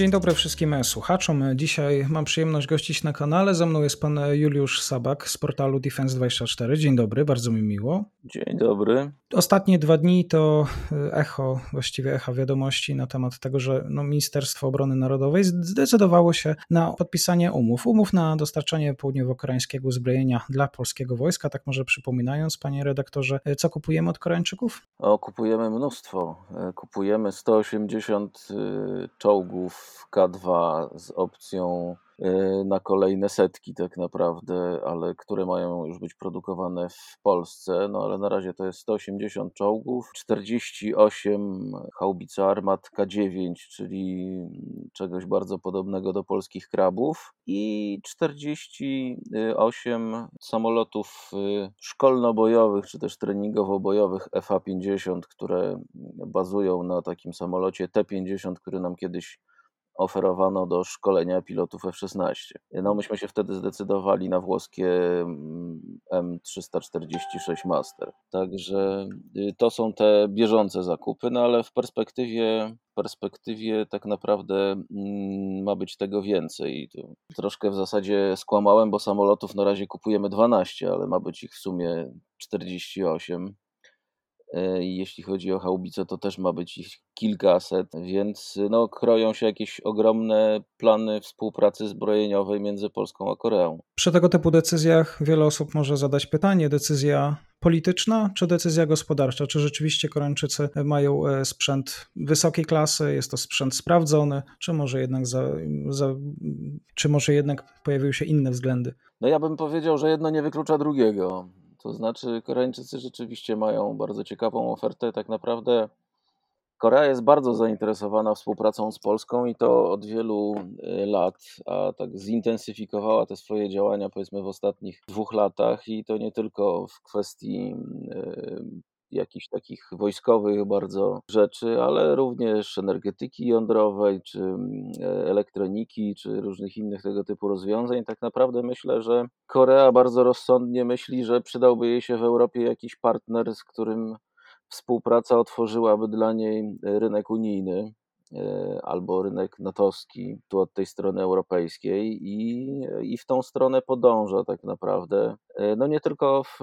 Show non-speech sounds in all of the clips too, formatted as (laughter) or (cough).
Dzień dobry wszystkim słuchaczom. Dzisiaj mam przyjemność gościć na kanale. Ze mną jest pan Juliusz Sabak z portalu Defense24. Dzień dobry, bardzo mi miło. Dzień dobry. Ostatnie dwa dni to echo, właściwie echa wiadomości na temat tego, że no, Ministerstwo Obrony Narodowej zdecydowało się na podpisanie umów. Umów na dostarczanie południowo-koreańskiego uzbrojenia dla polskiego wojska. Tak może przypominając, panie redaktorze, co kupujemy od Koreańczyków? O, kupujemy mnóstwo. Kupujemy 180 y, czołgów K2 z opcją y, na kolejne setki tak naprawdę, ale które mają już być produkowane w Polsce. No ale na razie to jest 180 czołgów, 48 haubica armat K9, czyli czegoś bardzo podobnego do polskich krabów i 48 samolotów y, szkolno-bojowych czy też treningowo-bojowych FA-50, które bazują na takim samolocie T-50, który nam kiedyś oferowano do szkolenia pilotów F-16. No myśmy się wtedy zdecydowali na włoskie M346 Master. Także y, to są te bieżące zakupy, no ale w perspektywie perspektywie tak naprawdę mm, ma być tego więcej. Tu troszkę w zasadzie skłamałem, bo samolotów na razie kupujemy 12, ale ma być ich w sumie 48. E, jeśli chodzi o haubice, to też ma być ich kilkaset, więc no, kroją się jakieś ogromne plany współpracy zbrojeniowej między Polską a Koreą. Przy tego typu decyzjach wiele osób może zadać pytanie: decyzja polityczna czy decyzja gospodarcza? Czy rzeczywiście Koreańczycy mają e, sprzęt wysokiej klasy, jest to sprzęt sprawdzony, czy może jednak, za, za, czy może jednak pojawiły się inne względy? No ja bym powiedział, że jedno nie wyklucza drugiego. To znaczy, Koreańczycy rzeczywiście mają bardzo ciekawą ofertę. Tak naprawdę Korea jest bardzo zainteresowana współpracą z Polską i to od wielu y, lat, a tak zintensyfikowała te swoje działania powiedzmy w ostatnich dwóch latach i to nie tylko w kwestii y, jakichś takich wojskowych bardzo rzeczy, ale również energetyki jądrowej, czy mm, elektroniki, czy różnych innych tego typu rozwiązań. Tak naprawdę myślę, że Korea bardzo rozsądnie myśli, że przydałby jej się w Europie jakiś partner, z którym współpraca otworzyłaby dla niej rynek unijny. E, albo rynek natowski, tu od tej strony europejskiej i, i w tą stronę podąża tak naprawdę. E, no nie tylko w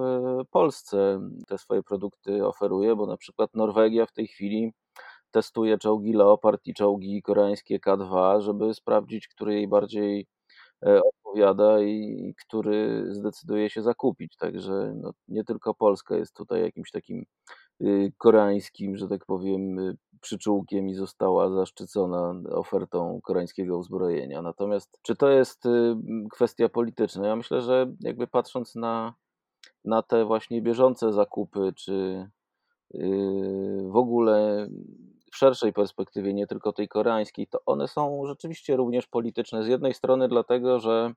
Polsce te swoje produkty oferuje, bo na przykład Norwegia w tej chwili testuje czołgi Leopard i czołgi koreańskie K2, żeby sprawdzić, który jej bardziej e, odpowiada i który zdecyduje się zakupić. Także no, nie tylko Polska jest tutaj jakimś takim y, koreańskim, że tak powiem, y, przyczółkiem i została zaszczycona ofertą koreańskiego uzbrojenia. Natomiast czy to jest y, kwestia polityczna? Ja myślę, że jakby patrząc na, na te właśnie bieżące zakupy, czy w ogóle w szerszej perspektywie, nie tylko tej koreańskiej, to one są rzeczywiście również polityczne. Z jednej strony dlatego, że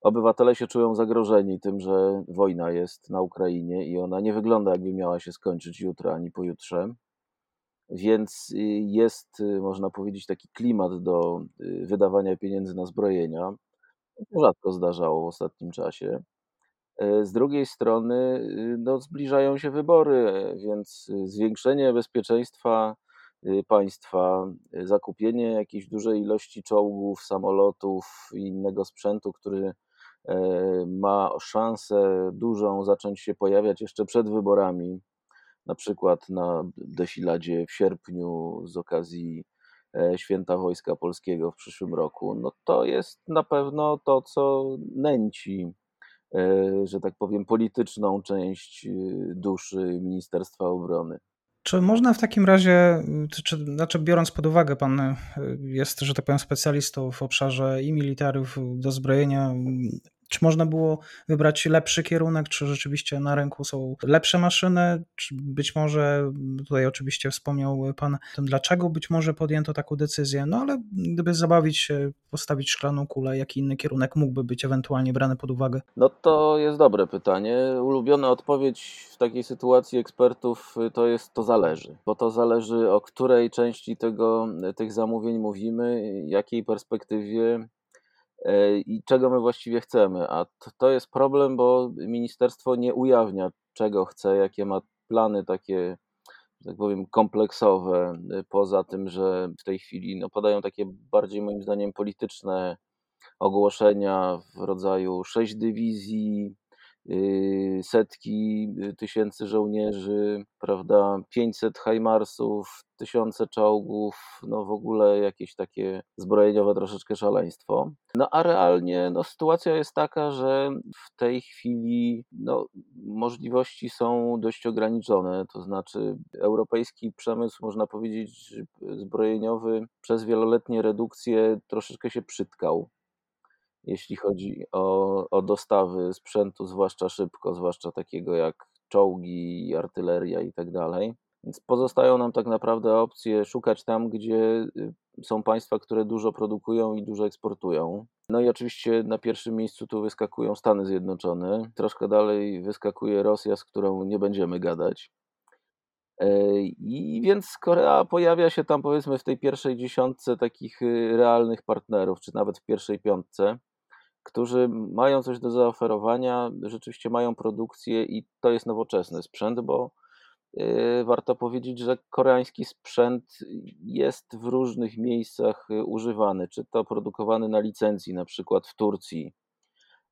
obywatele się czują zagrożeni tym, że wojna jest na Ukrainie i ona nie wygląda jakby miała się skończyć jutro ani pojutrze. Więc y, jest, y, można powiedzieć, taki klimat do y, wydawania pieniędzy na zbrojenia. Rzadko zdarzało w ostatnim czasie. E, z drugiej strony no, zbliżają się wybory, więc zwiększenie bezpieczeństwa państwa, zakupienie jakiejś dużej ilości czołgów, samolotów i innego sprzętu, który e, ma szansę dużą zacząć się pojawiać jeszcze przed wyborami, na przykład na defiladzie w sierpniu z okazji e, Święta Wojska Polskiego w przyszłym roku, no to jest na pewno to, co nęci, e, że tak powiem, polityczną część duszy Ministerstwa Obrony. Czy można w takim razie, czy, znaczy biorąc pod uwagę, pan jest, że tak powiem, specjalistą w obszarze i militariów, dozbrojenia, Czy można było wybrać lepszy kierunek, czy rzeczywiście na rynku są lepsze maszyny, czy być może, tutaj oczywiście wspomniał Pan tym, dlaczego być może podjęto taką decyzję, no ale gdyby zabawić się, postawić szklaną kulę, jaki inny kierunek mógłby być ewentualnie brany pod uwagę? No to jest dobre pytanie. Ulubiona odpowiedź w takiej sytuacji ekspertów to jest to zależy, bo to zależy o której części tego, tych zamówień mówimy, jakiej perspektywie i czego my właściwie chcemy. A to jest problem, bo ministerstwo nie ujawnia, czego chce, jakie ma plany takie, że tak powiem, kompleksowe, e, poza tym, że w tej chwili no, podają takie bardziej moim zdaniem polityczne ogłoszenia w rodzaju sześć dywizji, Y, setki y, tysięcy żołnierzy, prawda, 500 hajmarsów, tysiące czołgów, no w ogóle jakieś takie zbrojeniowe troszeczkę szaleństwo. No a realnie no, sytuacja jest taka, że w tej chwili no, możliwości są dość ograniczone, to znaczy europejski przemysł, można powiedzieć, zbrojeniowy przez wieloletnie redukcje troszeczkę się przytkał jeśli chodzi o, o dostawy sprzętu, zwłaszcza szybko, zwłaszcza takiego jak czołgi, artyleria i tak dalej. Więc pozostają nam tak naprawdę opcje szukać tam, gdzie y, są państwa, które dużo produkują i dużo eksportują. No i oczywiście na pierwszym miejscu tu wyskakują Stany Zjednoczone. Troszkę dalej wyskakuje Rosja, z którą nie będziemy gadać. E, I więc Korea pojawia się tam powiedzmy w tej pierwszej dziesiątce takich y, realnych partnerów, czy nawet w pierwszej piątce którzy mają coś do zaoferowania, rzeczywiście mają produkcję i to jest nowoczesny sprzęt, bo y, warto powiedzieć, że koreański sprzęt jest w różnych miejscach y, używany, czy to produkowany na licencji, na przykład w Turcji,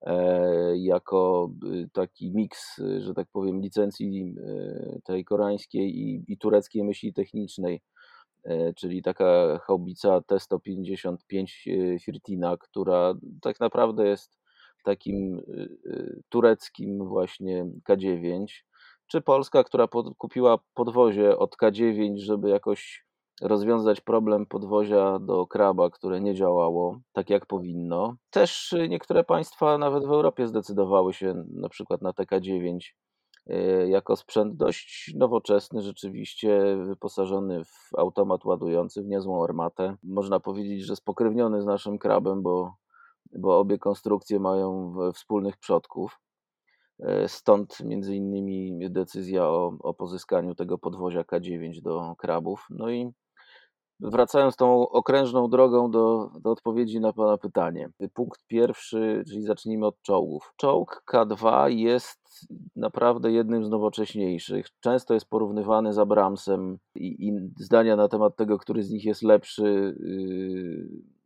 e, jako y, taki miks, że tak powiem, licencji tej koreańskiej i, i tureckiej myśli technicznej czyli taka haubica T-155 e, Firtina, która tak naprawdę jest takim e, tureckim właśnie K9, czy Polska, która pod, kupiła podwozie od K9, żeby jakoś rozwiązać problem podwozia do kraba, które nie działało tak jak powinno. Też niektóre państwa nawet w Europie zdecydowały się na przykład na TK9 E, jako sprzęt dość nowoczesny, rzeczywiście wyposażony w automat ładujący, w niezłą armatę. Można powiedzieć, że spokrewniony z naszym krabem, bo, bo obie konstrukcje mają wspólnych przodków. E, stąd między innymi decyzja o, o pozyskaniu tego podwozia K9 do krabów. No i Wracając tą okrężną drogą do, do odpowiedzi na Pana pytanie. Punkt pierwszy, czyli zacznijmy od czołgów. Czołg K2 jest naprawdę jednym z nowocześniejszych. Często jest porównywany z Abramsem i, i zdania na temat tego, który z nich jest lepszy, yy,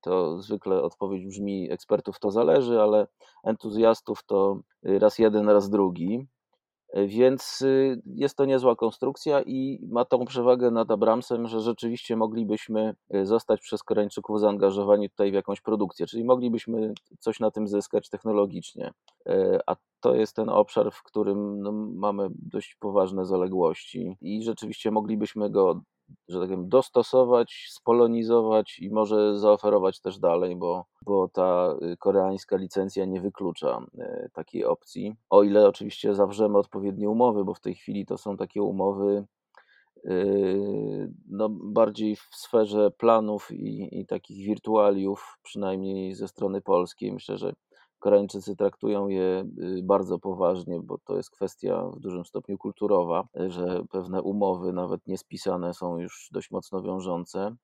to zwykle odpowiedź brzmi: ekspertów to zależy, ale entuzjastów to raz jeden, raz drugi. Więc y, jest to niezła konstrukcja i ma tą przewagę nad Abramsem, że rzeczywiście moglibyśmy y, zostać przez Koreańczyków zaangażowani tutaj w jakąś produkcję, czyli moglibyśmy coś na tym zyskać technologicznie. Y, a to jest ten obszar, w którym no, mamy dość poważne zaległości i rzeczywiście moglibyśmy go że tak powiem, dostosować, spolonizować i może zaoferować też dalej, bo, bo ta y, koreańska licencja nie wyklucza y, takiej opcji. O ile oczywiście zawrzemy odpowiednie umowy, bo w tej chwili to są takie umowy y, no, bardziej w sferze planów i, i takich wirtualiów, przynajmniej ze strony polskiej. Myślę, że Koreańczycy traktują je y, bardzo poważnie, bo to jest kwestia w dużym stopniu kulturowa, że pewne umowy, nawet niespisane, są już dość mocno wiążące.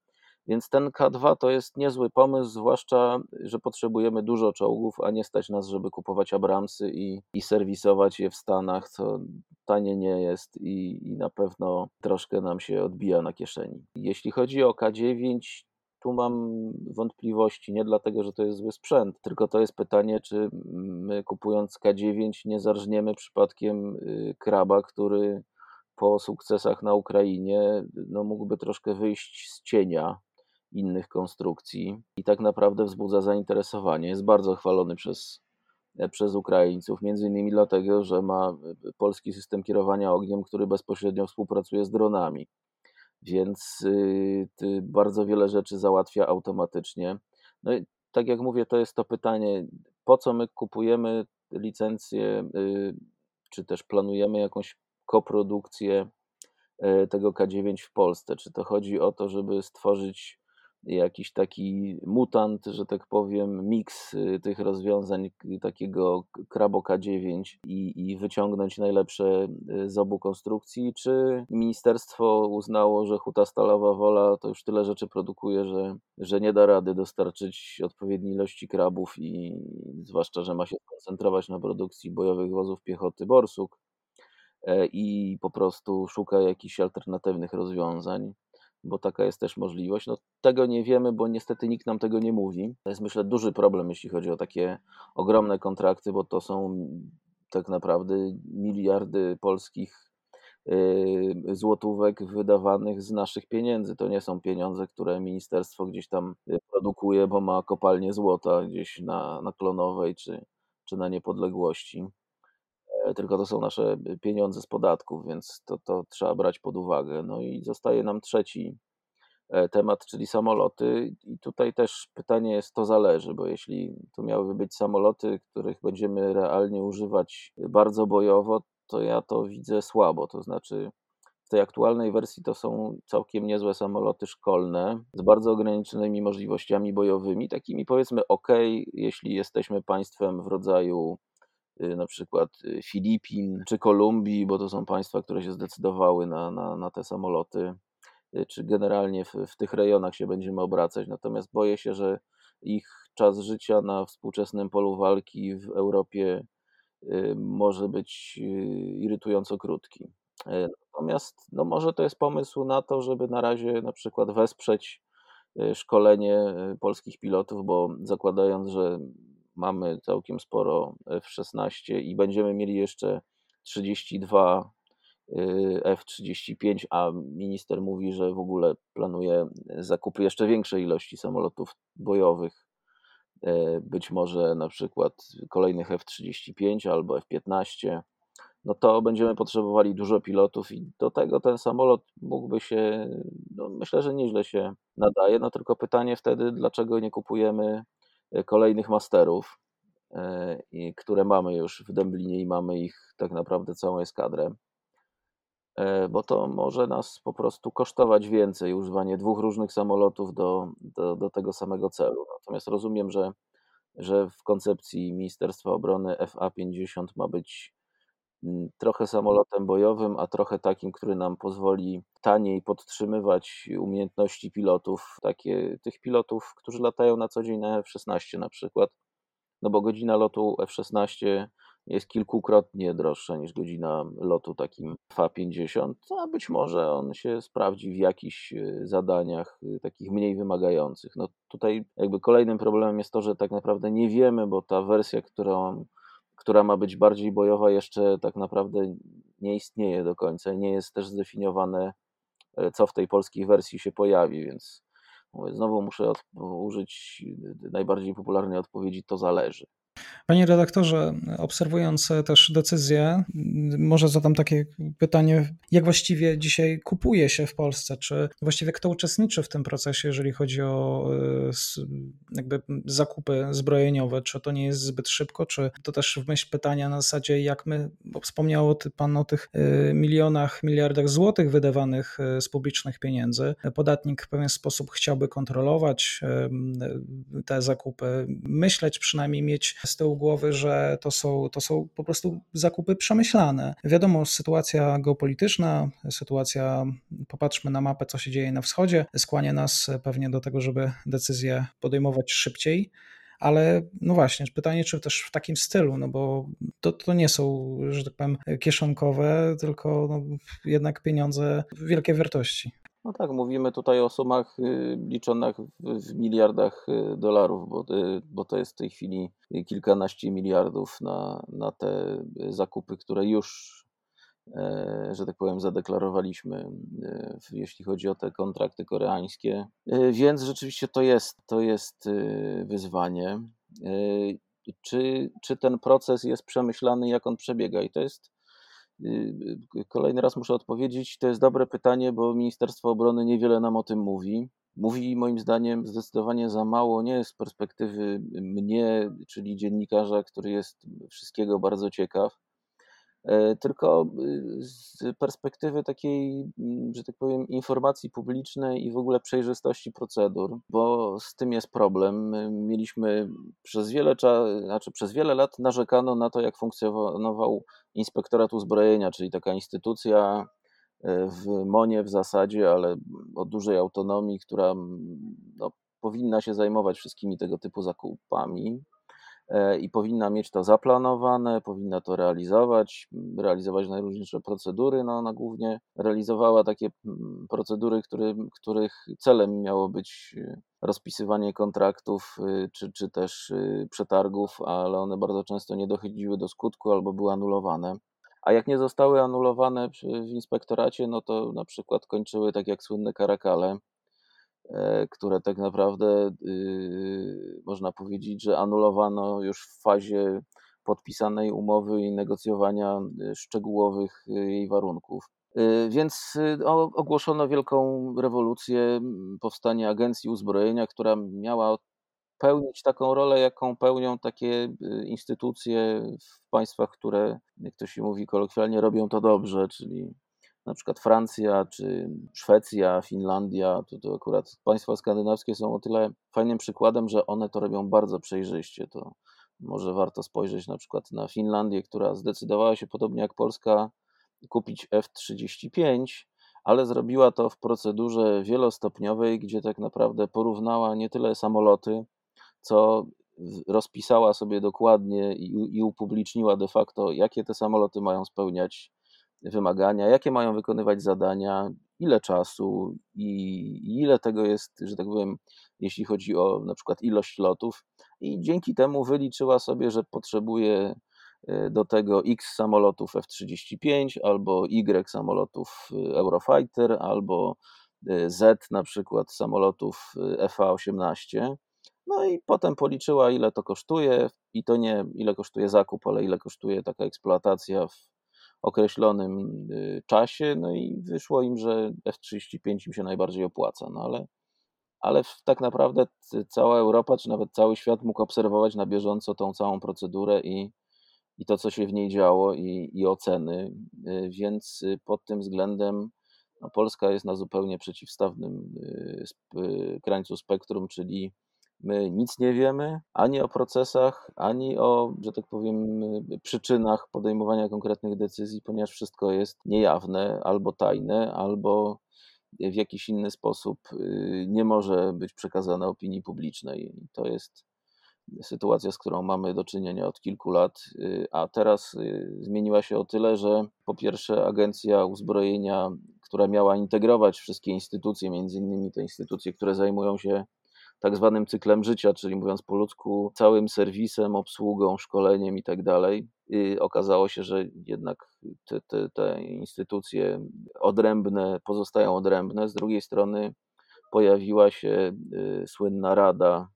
Więc ten K2 to jest niezły pomysł, zwłaszcza, że potrzebujemy dużo czołgów, a nie stać nas, żeby kupować Abramsy i, i serwisować je w Stanach, co tanie nie jest i, i na pewno troszkę nam się odbija na kieszeni. Jeśli chodzi o K9, tu mam wątpliwości, nie dlatego, że to jest zły sprzęt, tylko to jest pytanie, czy my kupując K9 nie zarżniemy przypadkiem y, kraba, który po sukcesach na Ukrainie no, mógłby troszkę wyjść z cienia innych konstrukcji i tak naprawdę wzbudza zainteresowanie. Jest bardzo chwalony przez, przez Ukraińców, między innymi dlatego, że ma polski system kierowania ogniem, który bezpośrednio współpracuje z dronami więc y, bardzo wiele rzeczy załatwia automatycznie. No i tak jak mówię, to jest to pytanie, po co my kupujemy licencję, czy też planujemy jakąś koprodukcję tego K9 w Polsce? Czy to chodzi o to, żeby stworzyć jakiś taki mutant, że tak powiem, miks y, tych rozwiązań takiego Kraboka 9 i, i wyciągnąć najlepsze y, z obu konstrukcji, czy ministerstwo uznało, że Huta Stalowa Wola to już tyle rzeczy produkuje, że, że nie da rady dostarczyć odpowiedniej ilości krabów i zwłaszcza, że ma się koncentrować na produkcji bojowych wozów piechoty Borsuk e, i po prostu szuka jakichś alternatywnych rozwiązań bo taka jest też możliwość. No, tego nie wiemy, bo niestety nikt nam tego nie mówi. To jest myślę duży problem, jeśli chodzi o takie ogromne kontrakty, bo to są tak naprawdę miliardy polskich y, złotówek wydawanych z naszych pieniędzy. To nie są pieniądze, które ministerstwo gdzieś tam produkuje, bo ma kopalnię złota gdzieś na, na Klonowej czy, czy na Niepodległości. E, tylko to są nasze pieniądze z podatków, więc to, to trzeba brać pod uwagę. No i zostaje nam trzeci e, temat, czyli samoloty. I tutaj też pytanie jest, to zależy, bo jeśli to miałyby być samoloty, których będziemy realnie używać bardzo bojowo, to ja to widzę słabo. To znaczy, w tej aktualnej wersji to są całkiem niezłe samoloty szkolne z bardzo ograniczonymi możliwościami bojowymi, takimi powiedzmy ok, jeśli jesteśmy państwem w rodzaju na przykład y, Filipin czy Kolumbii, bo to są państwa, które się zdecydowały na, na, na te samoloty, y, czy generalnie w, w tych rejonach się będziemy obracać. Natomiast boję się, że ich czas życia na współczesnym polu walki w Europie może być irytująco krótki. Natomiast no może to jest pomysł na to, żeby na razie na przykład wesprzeć szkolenie polskich pilotów, bo zakładając, że mamy całkiem sporo F-16 i będziemy mieli jeszcze 32 y, F-35, a minister mówi, że w ogóle planuje zakupy jeszcze większej ilości samolotów bojowych. Y, być może na przykład kolejnych F-35 albo F-15. No to będziemy potrzebowali dużo pilotów i do tego ten samolot mógłby się, no myślę, że nieźle się nadaje. No tylko pytanie wtedy, dlaczego nie kupujemy E, kolejnych masterów, e, które mamy już w Dęblinie i mamy ich tak naprawdę całą eskadrę, e, bo to może nas po prostu kosztować więcej używanie dwóch różnych samolotów do, do, do tego samego celu. Natomiast rozumiem, że, że w koncepcji Ministerstwa Obrony FA-50 ma być trochę samolotem bojowym, a trochę takim, który nam pozwoli taniej podtrzymywać umiejętności pilotów, takie tych pilotów, którzy latają na co dzień na F-16 na przykład, no bo godzina lotu F-16 jest kilkukrotnie droższa niż godzina lotu takim FA-50, a być może on się sprawdzi w jakichś e, zadaniach e, takich mniej wymagających. No tutaj jakby kolejnym problemem jest to, że tak naprawdę nie wiemy, bo ta wersja, którą która ma być bardziej bojowa, jeszcze tak naprawdę nie istnieje do końca nie jest też zdefiniowane, e, co w tej polskiej wersji się pojawi, więc znowu muszę użyć najbardziej popularnej odpowiedzi: to zależy. Panie redaktorze, obserwując też decyzje, może zadam takie pytanie, jak właściwie dzisiaj kupuje się w Polsce, czy właściwie kto uczestniczy w tym procesie, jeżeli chodzi o e, jakby zakupy zbrojeniowe, czy to nie jest zbyt szybko, czy to też w myśl pytania na zasadzie, jak my, bo wspomniał Pan o tych e, milionach, miliardach złotych wydawanych e, z publicznych pieniędzy. Podatnik w pewien sposób chciałby kontrolować te zakupy, myśleć przynajmniej, mieć z tyłu głowy, że to są, to są po prostu zakupy przemyślane. Wiadomo, sytuacja geopolityczna, sytuacja, popatrzmy na mapę, co się dzieje na wschodzie, skłania nas pewnie do tego, żeby decyzje podejmować szybciej. Ale no właśnie, pytanie, czy też w takim stylu, no bo to, to nie są, że tak powiem, kieszonkowe, tylko no, jednak pieniądze wielkiej wartości. No tak, mówimy tutaj o sumach y, liczonych w miliardach y, dolarów, bo, y, bo to jest w tej chwili kilkanaście miliardów na, na te zakupy, które już, e, że tak powiem, zadeklarowaliśmy, jeśli chodzi o te kontrakty koreańskie. Więc rzeczywiście to jest, to jest wyzwanie. Czy, czy ten proces jest przemyślany, jak on przebiega? I to jest kolejny raz muszę odpowiedzieć, to jest dobre pytanie, bo Ministerstwo Obrony niewiele nam o tym mówi. mówi moim zdaniem zdecydowanie za mało, nie z perspektywy mnie, czyli dziennikarza, który jest wszystkiego bardzo ciekaw, tylko y, z perspektywy takiej, mm, że tak powiem, informacji publicznej i w ogóle przejrzystości procedur, bo z tym jest problem. Mieliśmy przez wiele, znaczy przez wiele lat narzekano na to, jak funkcjonował Inspektorat Uzbrojenia, czyli taka instytucja e, w Monie w zasadzie, ale o dużej autonomii, która no, powinna się zajmować wszystkimi tego typu zakupami. E, i powinna mieć to zaplanowane, powinna to realizować, realizować najróżniejsze procedury. No ona głównie realizowała takie procedury, który, których celem miało być e, rozpisywanie kontraktów e, czy, czy też przetargów, ale one bardzo często nie dochodziły do skutku albo były anulowane. A jak nie zostały anulowane w inspektoracie, no to na przykład kończyły tak jak słynne karakale, które tak naprawdę y, można powiedzieć, że anulowano już w fazie podpisanej umowy i negocjowania y, szczegółowych y, jej warunków. Więc ogłoszono wielką rewolucję, powstanie Agencji Uzbrojenia, która miała pełnić taką rolę, jaką pełnią takie instytucje w państwach, które, jak to się mówi kolokwialnie, robią to dobrze, czyli na przykład Francja czy Szwecja, Finlandia, to, to akurat państwa skandynawskie są o tyle fajnym przykładem, że one to robią bardzo przejrzyście. To może warto spojrzeć na przykład na Finlandię, która zdecydowała się podobnie jak Polska kupić F-35, ale zrobiła to w procedurze wielostopniowej, gdzie tak naprawdę porównała nie tyle samoloty, co rozpisała sobie dokładnie i, i upubliczniła de facto, jakie te samoloty mają spełniać wymagania, jakie mają wykonywać zadania, ile czasu i ile tego jest, że tak powiem, jeśli chodzi o na przykład ilość lotów. I dzięki temu wyliczyła sobie, że potrzebuje e, do tego X samolotów F-35, albo Y samolotów e, Eurofighter, albo e, Z na przykład samolotów FA-18. No i potem policzyła, ile to kosztuje, i to nie ile kosztuje zakup, ale ile kosztuje taka eksploatacja w określonym y, czasie, no i wyszło im, że F-35 im się najbardziej opłaca, no ale, ale tak naprawdę cała Europa, czy nawet cały świat mógł obserwować na bieżąco tą całą procedurę i, i to, co się w niej działo i, i oceny, y, więc y, pod tym względem no Polska jest na zupełnie przeciwstawnym krańcu spektrum, czyli My nic nie wiemy ani o procesach, ani o, że tak powiem, przyczynach podejmowania konkretnych decyzji, ponieważ wszystko jest niejawne, albo tajne, albo w jakiś inny sposób y, nie może być przekazane opinii publicznej. To jest sytuacja, z którą mamy do czynienia od kilku lat, y, a teraz y, zmieniła się o tyle, że po pierwsze agencja uzbrojenia, która miała integrować wszystkie instytucje, między innymi te instytucje, które zajmują się tak zwanym cyklem życia, czyli mówiąc po ludzku, całym serwisem, obsługą, szkoleniem i tak dalej. Okazało się, że jednak te, te, te instytucje odrębne pozostają odrębne. Z drugiej strony pojawiła się y, słynna rada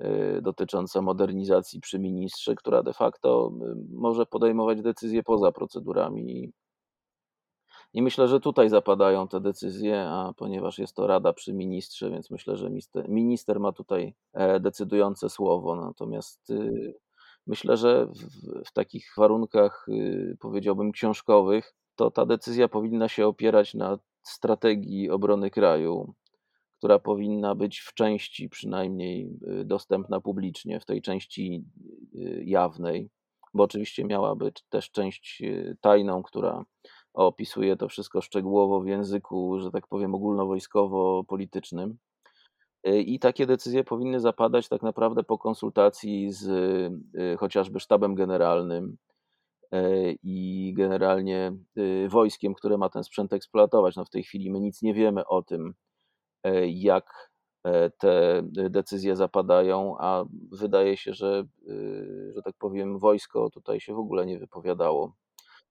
y, dotycząca modernizacji przy ministrze, która de facto y, może podejmować decyzje poza procedurami i myślę, że tutaj zapadają te decyzje, a ponieważ jest to Rada przy ministrze, więc myślę, że minister, minister ma tutaj e, decydujące słowo. Natomiast y, myślę, że w, w takich warunkach, y, powiedziałbym, książkowych, to ta decyzja powinna się opierać na strategii obrony kraju, która powinna być w części przynajmniej y, dostępna publicznie, w tej części jawnej, bo oczywiście miała być też część tajną, która opisuje to wszystko szczegółowo w języku, że tak powiem, ogólnowojskowo-politycznym. Y, I takie decyzje powinny zapadać tak naprawdę po konsultacji z y, chociażby sztabem generalnym y, i generalnie wojskiem, które ma ten sprzęt eksploatować. No w tej chwili my nic nie wiemy o tym, jak te decyzje zapadają, a wydaje się, że, że tak powiem, wojsko tutaj się w ogóle nie wypowiadało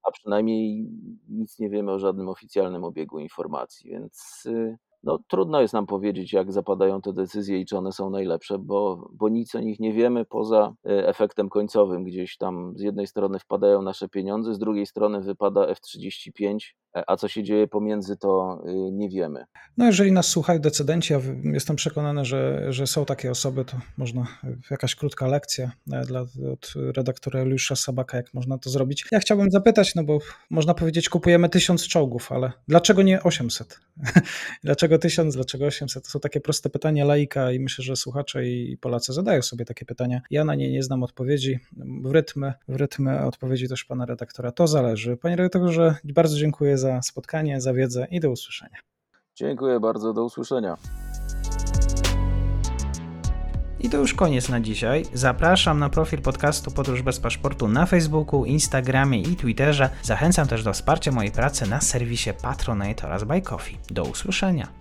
a przynajmniej nic nie wiemy o żadnym oficjalnym obiegu informacji, więc y, no, trudno jest nam powiedzieć, jak zapadają te decyzje i czy one są najlepsze, bo, bo nic o nich nie wiemy poza y, efektem końcowym. Gdzieś tam z jednej strony wpadają nasze pieniądze, z drugiej strony wypada F-35 a co się dzieje pomiędzy, to nie wiemy. No jeżeli nas słuchają decydenci, ja jestem przekonany, że, że są takie osoby, to można jakaś krótka lekcja dla, od redaktora Juliusza Sabaka, jak można to zrobić. Ja chciałbym zapytać, no bo można powiedzieć, kupujemy tysiąc czołgów, ale dlaczego nie 800? (laughs) dlaczego tysiąc, dlaczego 800? To są takie proste pytania laika i myślę, że słuchacze i Polacy zadają sobie takie pytania. Ja na nie nie znam odpowiedzi. W rytmy, w rytmy odpowiedzi też pana redaktora. To zależy. Panie redaktorze, bardzo dziękuję za spotkanie, za wiedzę i do usłyszenia. Dziękuję bardzo, do usłyszenia. I to już koniec na dzisiaj. Zapraszam na profil podcastu Podróż bez paszportu na Facebooku, Instagramie i Twitterze. Zachęcam też do wsparcia mojej pracy na serwisie Patronite oraz Buy Coffee. Do usłyszenia.